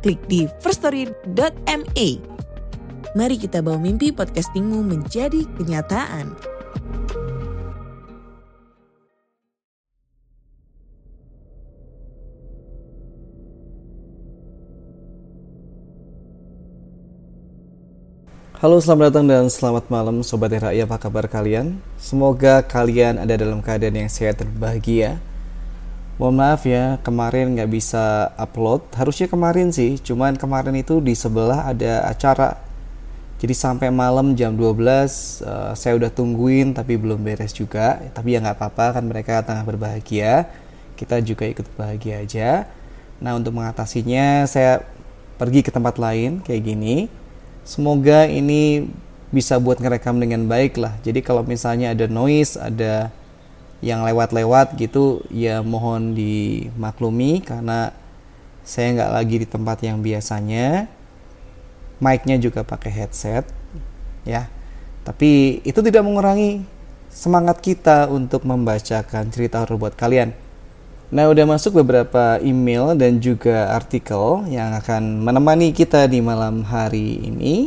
klik di firststory.me. Mari kita bawa mimpi podcastingmu menjadi kenyataan. Halo selamat datang dan selamat malam Sobat Raya apa kabar kalian? Semoga kalian ada dalam keadaan yang sehat dan bahagia Mohon maaf ya kemarin nggak bisa upload. Harusnya kemarin sih Cuman kemarin itu di sebelah ada acara. Jadi sampai malam jam 12 uh, eh, Saya udah tungguin tapi belum beres juga. Tapi ya nggak apa-apa kan mereka tengah berbahagia. Kita juga ikut bahagia aja. Nah untuk mengatasinya saya pergi ke tempat lain kayak gini. Semoga ini bisa buat ngerekam dengan baik lah. Jadi kalau misalnya ada noise ada yang lewat-lewat gitu ya mohon dimaklumi karena saya nggak lagi di tempat yang biasanya. Mic-nya juga pakai headset ya. Tapi itu tidak mengurangi semangat kita untuk membacakan cerita horor buat kalian. Nah, udah masuk beberapa email dan juga artikel yang akan menemani kita di malam hari ini.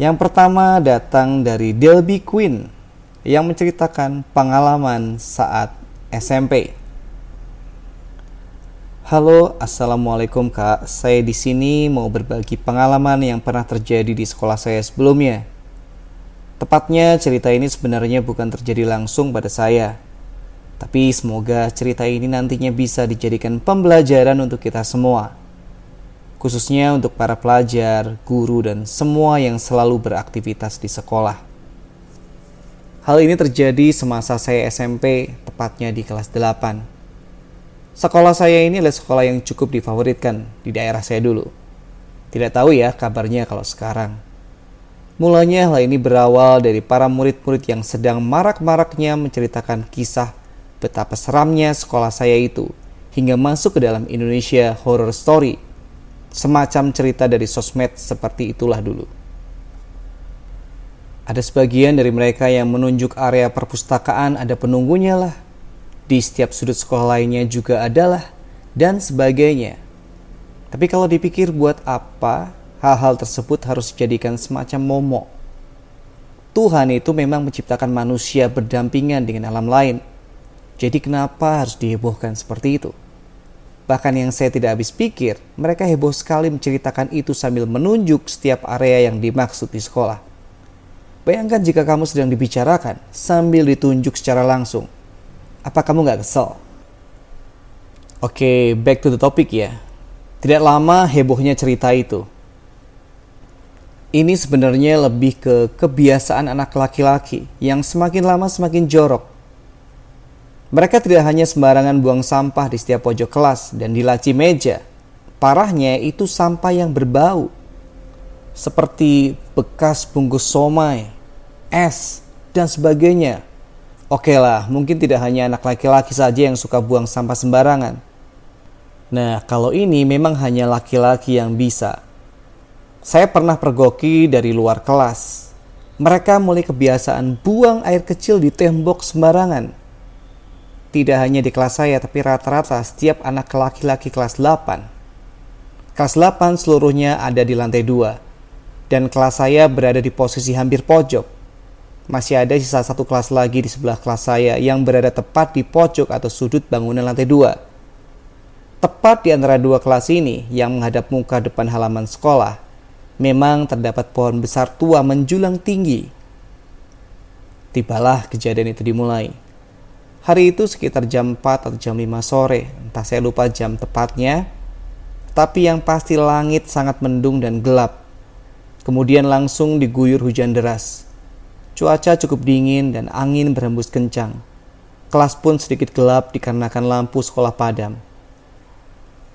Yang pertama datang dari Delby Queen yang menceritakan pengalaman saat SMP. Halo, assalamualaikum kak. Saya di sini mau berbagi pengalaman yang pernah terjadi di sekolah saya sebelumnya. Tepatnya cerita ini sebenarnya bukan terjadi langsung pada saya, tapi semoga cerita ini nantinya bisa dijadikan pembelajaran untuk kita semua. Khususnya untuk para pelajar, guru, dan semua yang selalu beraktivitas di sekolah. Hal ini terjadi semasa saya SMP, tepatnya di kelas 8. Sekolah saya ini adalah sekolah yang cukup difavoritkan di daerah saya dulu. Tidak tahu ya kabarnya kalau sekarang. Mulanya hal ini berawal dari para murid-murid yang sedang marak-maraknya menceritakan kisah betapa seramnya sekolah saya itu hingga masuk ke dalam Indonesia Horror Story. Semacam cerita dari sosmed seperti itulah dulu. Ada sebagian dari mereka yang menunjuk area perpustakaan ada penunggunya lah. Di setiap sudut sekolah lainnya juga adalah dan sebagainya. Tapi kalau dipikir buat apa hal-hal tersebut harus dijadikan semacam momok. Tuhan itu memang menciptakan manusia berdampingan dengan alam lain jadi kenapa harus dihebohkan seperti itu? Bahkan yang saya tidak habis pikir, mereka heboh sekali menceritakan itu sambil menunjuk setiap area yang dimaksud di sekolah. Bayangkan jika kamu sedang dibicarakan sambil ditunjuk secara langsung. Apa kamu nggak kesel? Oke, okay, back to the topic ya. Tidak lama hebohnya cerita itu. Ini sebenarnya lebih ke kebiasaan anak laki-laki yang semakin lama semakin jorok mereka tidak hanya sembarangan buang sampah di setiap pojok kelas dan di laci meja. Parahnya itu sampah yang berbau. Seperti bekas bungkus somai, es, dan sebagainya. Oke lah, mungkin tidak hanya anak laki-laki saja yang suka buang sampah sembarangan. Nah, kalau ini memang hanya laki-laki yang bisa. Saya pernah pergoki dari luar kelas. Mereka mulai kebiasaan buang air kecil di tembok sembarangan tidak hanya di kelas saya, tapi rata-rata setiap anak laki-laki kelas 8. Kelas 8 seluruhnya ada di lantai 2, dan kelas saya berada di posisi hampir pojok. Masih ada sisa satu kelas lagi di sebelah kelas saya yang berada tepat di pojok atau sudut bangunan lantai 2. Tepat di antara dua kelas ini yang menghadap muka depan halaman sekolah, memang terdapat pohon besar tua menjulang tinggi. Tibalah kejadian itu dimulai. Hari itu sekitar jam 4 atau jam 5 sore, entah saya lupa jam tepatnya. Tapi yang pasti langit sangat mendung dan gelap. Kemudian langsung diguyur hujan deras. Cuaca cukup dingin dan angin berhembus kencang. Kelas pun sedikit gelap dikarenakan lampu sekolah padam.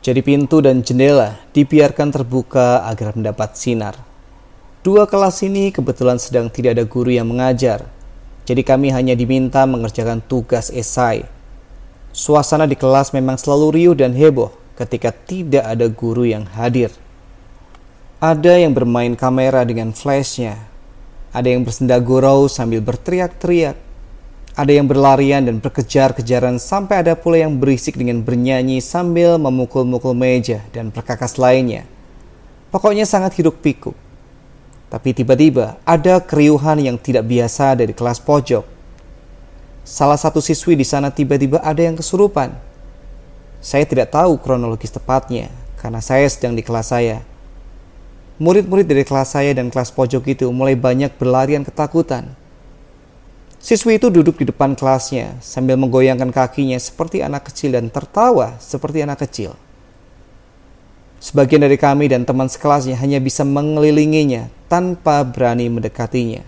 Jadi pintu dan jendela dibiarkan terbuka agar mendapat sinar. Dua kelas ini kebetulan sedang tidak ada guru yang mengajar, jadi kami hanya diminta mengerjakan tugas esai. Suasana di kelas memang selalu riuh dan heboh ketika tidak ada guru yang hadir. Ada yang bermain kamera dengan flashnya, ada yang bersenda gurau sambil berteriak-teriak, ada yang berlarian dan berkejar-kejaran sampai ada pula yang berisik dengan bernyanyi sambil memukul-mukul meja dan perkakas lainnya. Pokoknya sangat hidup pikuk. Tapi tiba-tiba ada keriuhan yang tidak biasa dari kelas pojok. Salah satu siswi di sana tiba-tiba ada yang kesurupan. Saya tidak tahu kronologis tepatnya karena saya sedang di kelas saya. Murid-murid dari kelas saya dan kelas pojok itu mulai banyak berlarian ketakutan Siswi itu duduk di depan kelasnya sambil menggoyangkan kakinya seperti anak kecil dan tertawa seperti anak kecil. Sebagian dari kami dan teman sekelasnya hanya bisa mengelilinginya tanpa berani mendekatinya.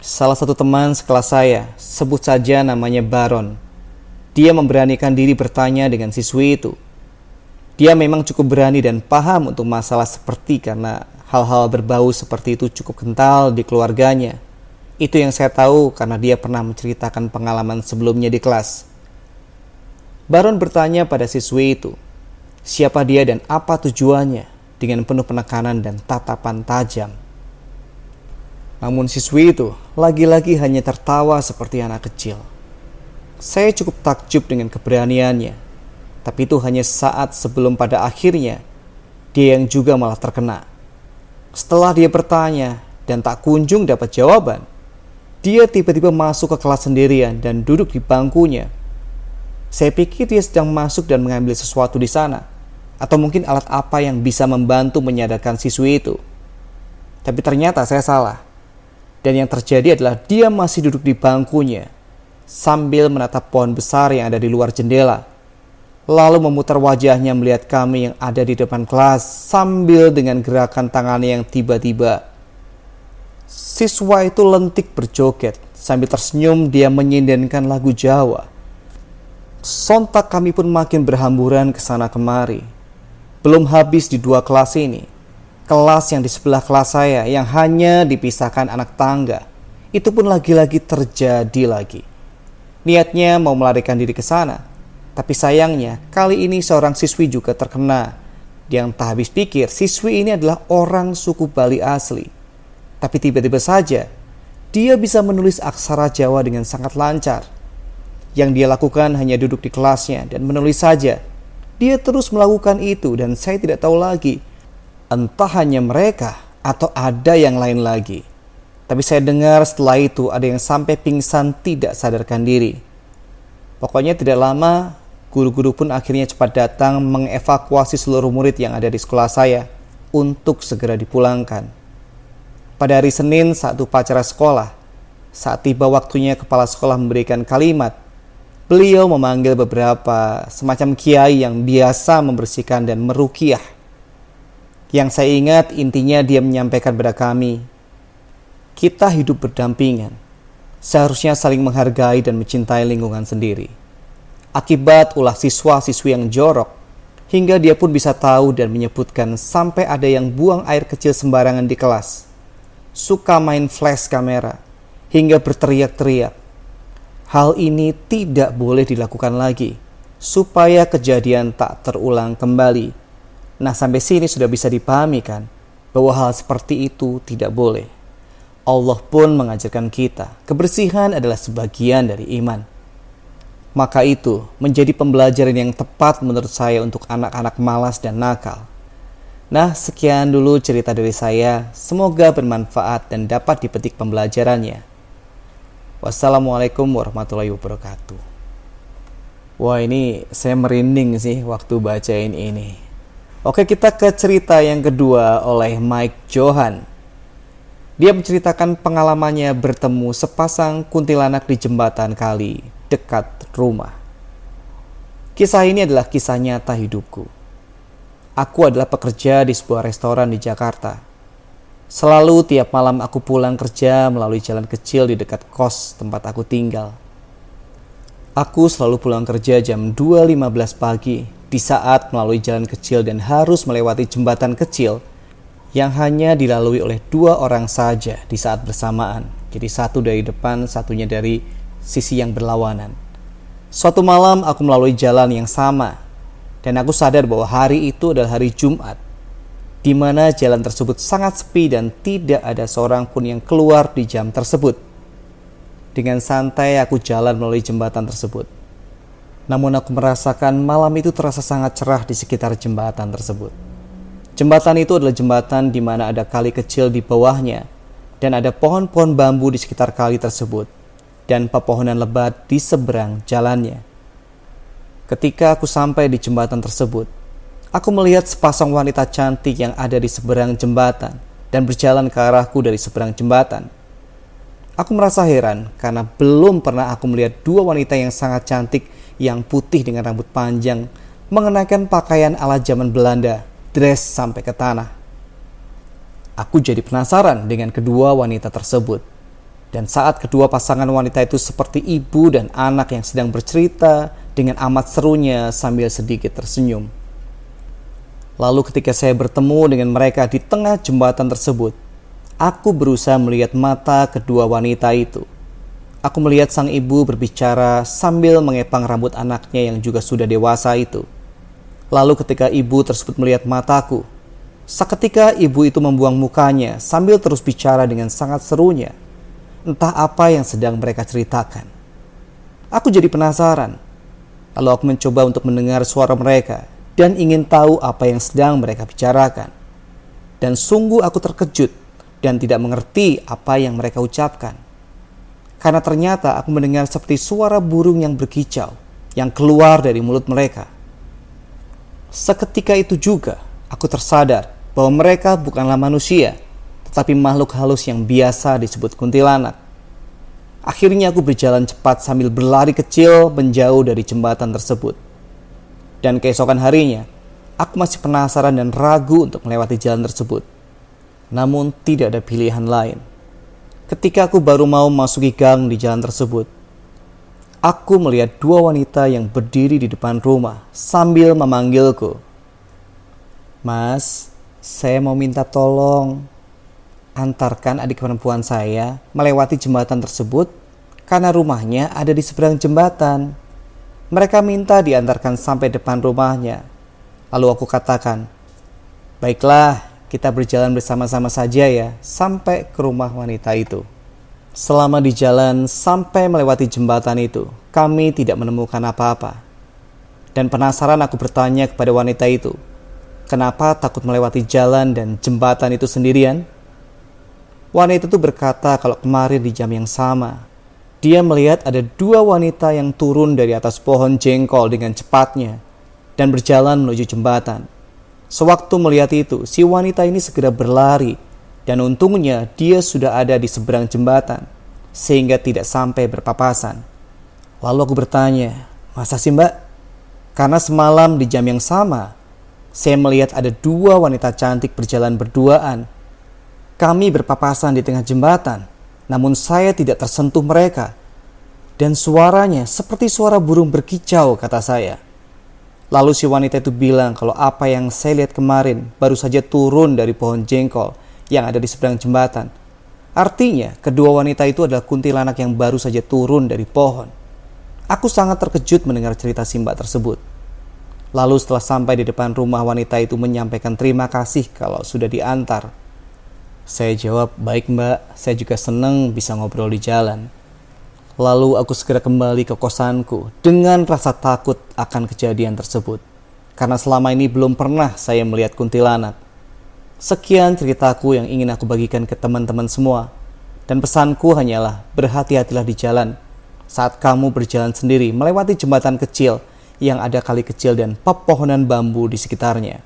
Salah satu teman sekelas saya, sebut saja namanya Baron. Dia memberanikan diri bertanya dengan siswi itu. Dia memang cukup berani dan paham untuk masalah seperti karena hal-hal berbau seperti itu cukup kental di keluarganya itu yang saya tahu karena dia pernah menceritakan pengalaman sebelumnya di kelas. Baron bertanya pada siswi itu, siapa dia dan apa tujuannya dengan penuh penekanan dan tatapan tajam. Namun siswi itu lagi-lagi hanya tertawa seperti anak kecil. Saya cukup takjub dengan keberaniannya, tapi itu hanya saat sebelum pada akhirnya dia yang juga malah terkena. Setelah dia bertanya dan tak kunjung dapat jawaban, dia tiba-tiba masuk ke kelas sendirian dan duduk di bangkunya. Saya pikir dia sedang masuk dan mengambil sesuatu di sana, atau mungkin alat apa yang bisa membantu menyadarkan siswi itu. Tapi ternyata saya salah. Dan yang terjadi adalah dia masih duduk di bangkunya sambil menatap pohon besar yang ada di luar jendela. Lalu memutar wajahnya melihat kami yang ada di depan kelas sambil dengan gerakan tangannya yang tiba-tiba Siswa itu lentik berjoget sambil tersenyum dia menyindenkan lagu Jawa. Sontak kami pun makin berhamburan ke sana kemari. Belum habis di dua kelas ini. Kelas yang di sebelah kelas saya yang hanya dipisahkan anak tangga. Itu pun lagi-lagi terjadi lagi. Niatnya mau melarikan diri ke sana. Tapi sayangnya kali ini seorang siswi juga terkena. Yang tak habis pikir siswi ini adalah orang suku Bali asli tapi tiba-tiba saja dia bisa menulis aksara Jawa dengan sangat lancar. Yang dia lakukan hanya duduk di kelasnya dan menulis saja. Dia terus melakukan itu dan saya tidak tahu lagi entah hanya mereka atau ada yang lain lagi. Tapi saya dengar setelah itu ada yang sampai pingsan tidak sadarkan diri. Pokoknya tidak lama, guru-guru pun akhirnya cepat datang mengevakuasi seluruh murid yang ada di sekolah saya untuk segera dipulangkan. Pada hari Senin saat upacara sekolah, saat tiba waktunya kepala sekolah memberikan kalimat, beliau memanggil beberapa semacam kiai yang biasa membersihkan dan merukiah. Yang saya ingat intinya dia menyampaikan kepada kami, kita hidup berdampingan, seharusnya saling menghargai dan mencintai lingkungan sendiri. Akibat ulah siswa-siswi yang jorok, hingga dia pun bisa tahu dan menyebutkan sampai ada yang buang air kecil sembarangan di kelas suka main flash kamera hingga berteriak-teriak. Hal ini tidak boleh dilakukan lagi supaya kejadian tak terulang kembali. Nah, sampai sini sudah bisa dipahami kan bahwa hal seperti itu tidak boleh. Allah pun mengajarkan kita, kebersihan adalah sebagian dari iman. Maka itu menjadi pembelajaran yang tepat menurut saya untuk anak-anak malas dan nakal Nah, sekian dulu cerita dari saya. Semoga bermanfaat dan dapat dipetik pembelajarannya. Wassalamualaikum warahmatullahi wabarakatuh. Wah, ini saya merinding sih waktu bacain ini. Oke, kita ke cerita yang kedua oleh Mike Johan. Dia menceritakan pengalamannya bertemu sepasang kuntilanak di jembatan kali dekat rumah. Kisah ini adalah kisah nyata hidupku. Aku adalah pekerja di sebuah restoran di Jakarta. Selalu tiap malam aku pulang kerja melalui jalan kecil di dekat kos tempat aku tinggal. Aku selalu pulang kerja jam 2.15 pagi di saat melalui jalan kecil dan harus melewati jembatan kecil yang hanya dilalui oleh dua orang saja di saat bersamaan. Jadi satu dari depan, satunya dari sisi yang berlawanan. Suatu malam aku melalui jalan yang sama dan aku sadar bahwa hari itu adalah hari Jumat di mana jalan tersebut sangat sepi dan tidak ada seorang pun yang keluar di jam tersebut. Dengan santai aku jalan melalui jembatan tersebut. Namun aku merasakan malam itu terasa sangat cerah di sekitar jembatan tersebut. Jembatan itu adalah jembatan di mana ada kali kecil di bawahnya dan ada pohon-pohon bambu di sekitar kali tersebut dan pepohonan lebat di seberang jalannya. Ketika aku sampai di jembatan tersebut, aku melihat sepasang wanita cantik yang ada di seberang jembatan dan berjalan ke arahku dari seberang jembatan. Aku merasa heran karena belum pernah aku melihat dua wanita yang sangat cantik yang putih dengan rambut panjang, mengenakan pakaian ala zaman Belanda, dress sampai ke tanah. Aku jadi penasaran dengan kedua wanita tersebut. Dan saat kedua pasangan wanita itu seperti ibu dan anak yang sedang bercerita dengan amat serunya sambil sedikit tersenyum. Lalu ketika saya bertemu dengan mereka di tengah jembatan tersebut, aku berusaha melihat mata kedua wanita itu Aku melihat sang ibu berbicara sambil mengepang rambut anaknya yang juga sudah dewasa itu. Lalu ketika ibu tersebut melihat mataku, seketika ibu itu membuang mukanya sambil terus bicara dengan sangat serunya. Entah apa yang sedang mereka ceritakan. Aku jadi penasaran. Lalu aku mencoba untuk mendengar suara mereka dan ingin tahu apa yang sedang mereka bicarakan. Dan sungguh aku terkejut dan tidak mengerti apa yang mereka ucapkan karena ternyata aku mendengar seperti suara burung yang berkicau yang keluar dari mulut mereka. Seketika itu juga aku tersadar bahwa mereka bukanlah manusia, tetapi makhluk halus yang biasa disebut kuntilanak. Akhirnya aku berjalan cepat sambil berlari kecil menjauh dari jembatan tersebut. Dan keesokan harinya, aku masih penasaran dan ragu untuk melewati jalan tersebut. Namun tidak ada pilihan lain. Ketika aku baru mau masuki gang di jalan tersebut, aku melihat dua wanita yang berdiri di depan rumah sambil memanggilku. Mas, saya mau minta tolong antarkan adik perempuan saya melewati jembatan tersebut karena rumahnya ada di seberang jembatan. Mereka minta diantarkan sampai depan rumahnya. Lalu aku katakan, "Baiklah, kita berjalan bersama-sama saja ya sampai ke rumah wanita itu. Selama di jalan sampai melewati jembatan itu, kami tidak menemukan apa-apa. Dan penasaran aku bertanya kepada wanita itu, kenapa takut melewati jalan dan jembatan itu sendirian? Wanita itu berkata kalau kemarin di jam yang sama, dia melihat ada dua wanita yang turun dari atas pohon jengkol dengan cepatnya dan berjalan menuju jembatan. Sewaktu melihat itu, si wanita ini segera berlari dan untungnya dia sudah ada di seberang jembatan sehingga tidak sampai berpapasan. Lalu aku bertanya, masa sih mbak? Karena semalam di jam yang sama, saya melihat ada dua wanita cantik berjalan berduaan. Kami berpapasan di tengah jembatan, namun saya tidak tersentuh mereka. Dan suaranya seperti suara burung berkicau, kata saya. Lalu si wanita itu bilang kalau apa yang saya lihat kemarin baru saja turun dari pohon jengkol yang ada di seberang jembatan. Artinya, kedua wanita itu adalah kuntilanak yang baru saja turun dari pohon. Aku sangat terkejut mendengar cerita Simba tersebut. Lalu setelah sampai di depan rumah wanita itu menyampaikan terima kasih kalau sudah diantar. Saya jawab, baik mbak, saya juga senang bisa ngobrol di jalan. Lalu aku segera kembali ke kosanku dengan rasa takut akan kejadian tersebut. Karena selama ini belum pernah saya melihat kuntilanak. Sekian ceritaku yang ingin aku bagikan ke teman-teman semua. Dan pesanku hanyalah berhati-hatilah di jalan saat kamu berjalan sendiri melewati jembatan kecil yang ada kali kecil dan pepohonan bambu di sekitarnya.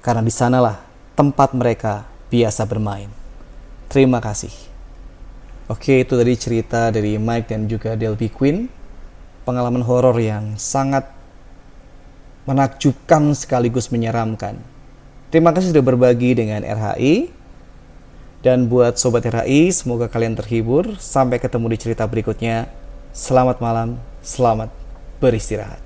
Karena di sanalah tempat mereka biasa bermain. Terima kasih. Oke, itu tadi cerita dari Mike dan juga Delby Queen. Pengalaman horor yang sangat menakjubkan sekaligus menyeramkan. Terima kasih sudah berbagi dengan RHI. Dan buat Sobat RHI, semoga kalian terhibur. Sampai ketemu di cerita berikutnya. Selamat malam, selamat beristirahat.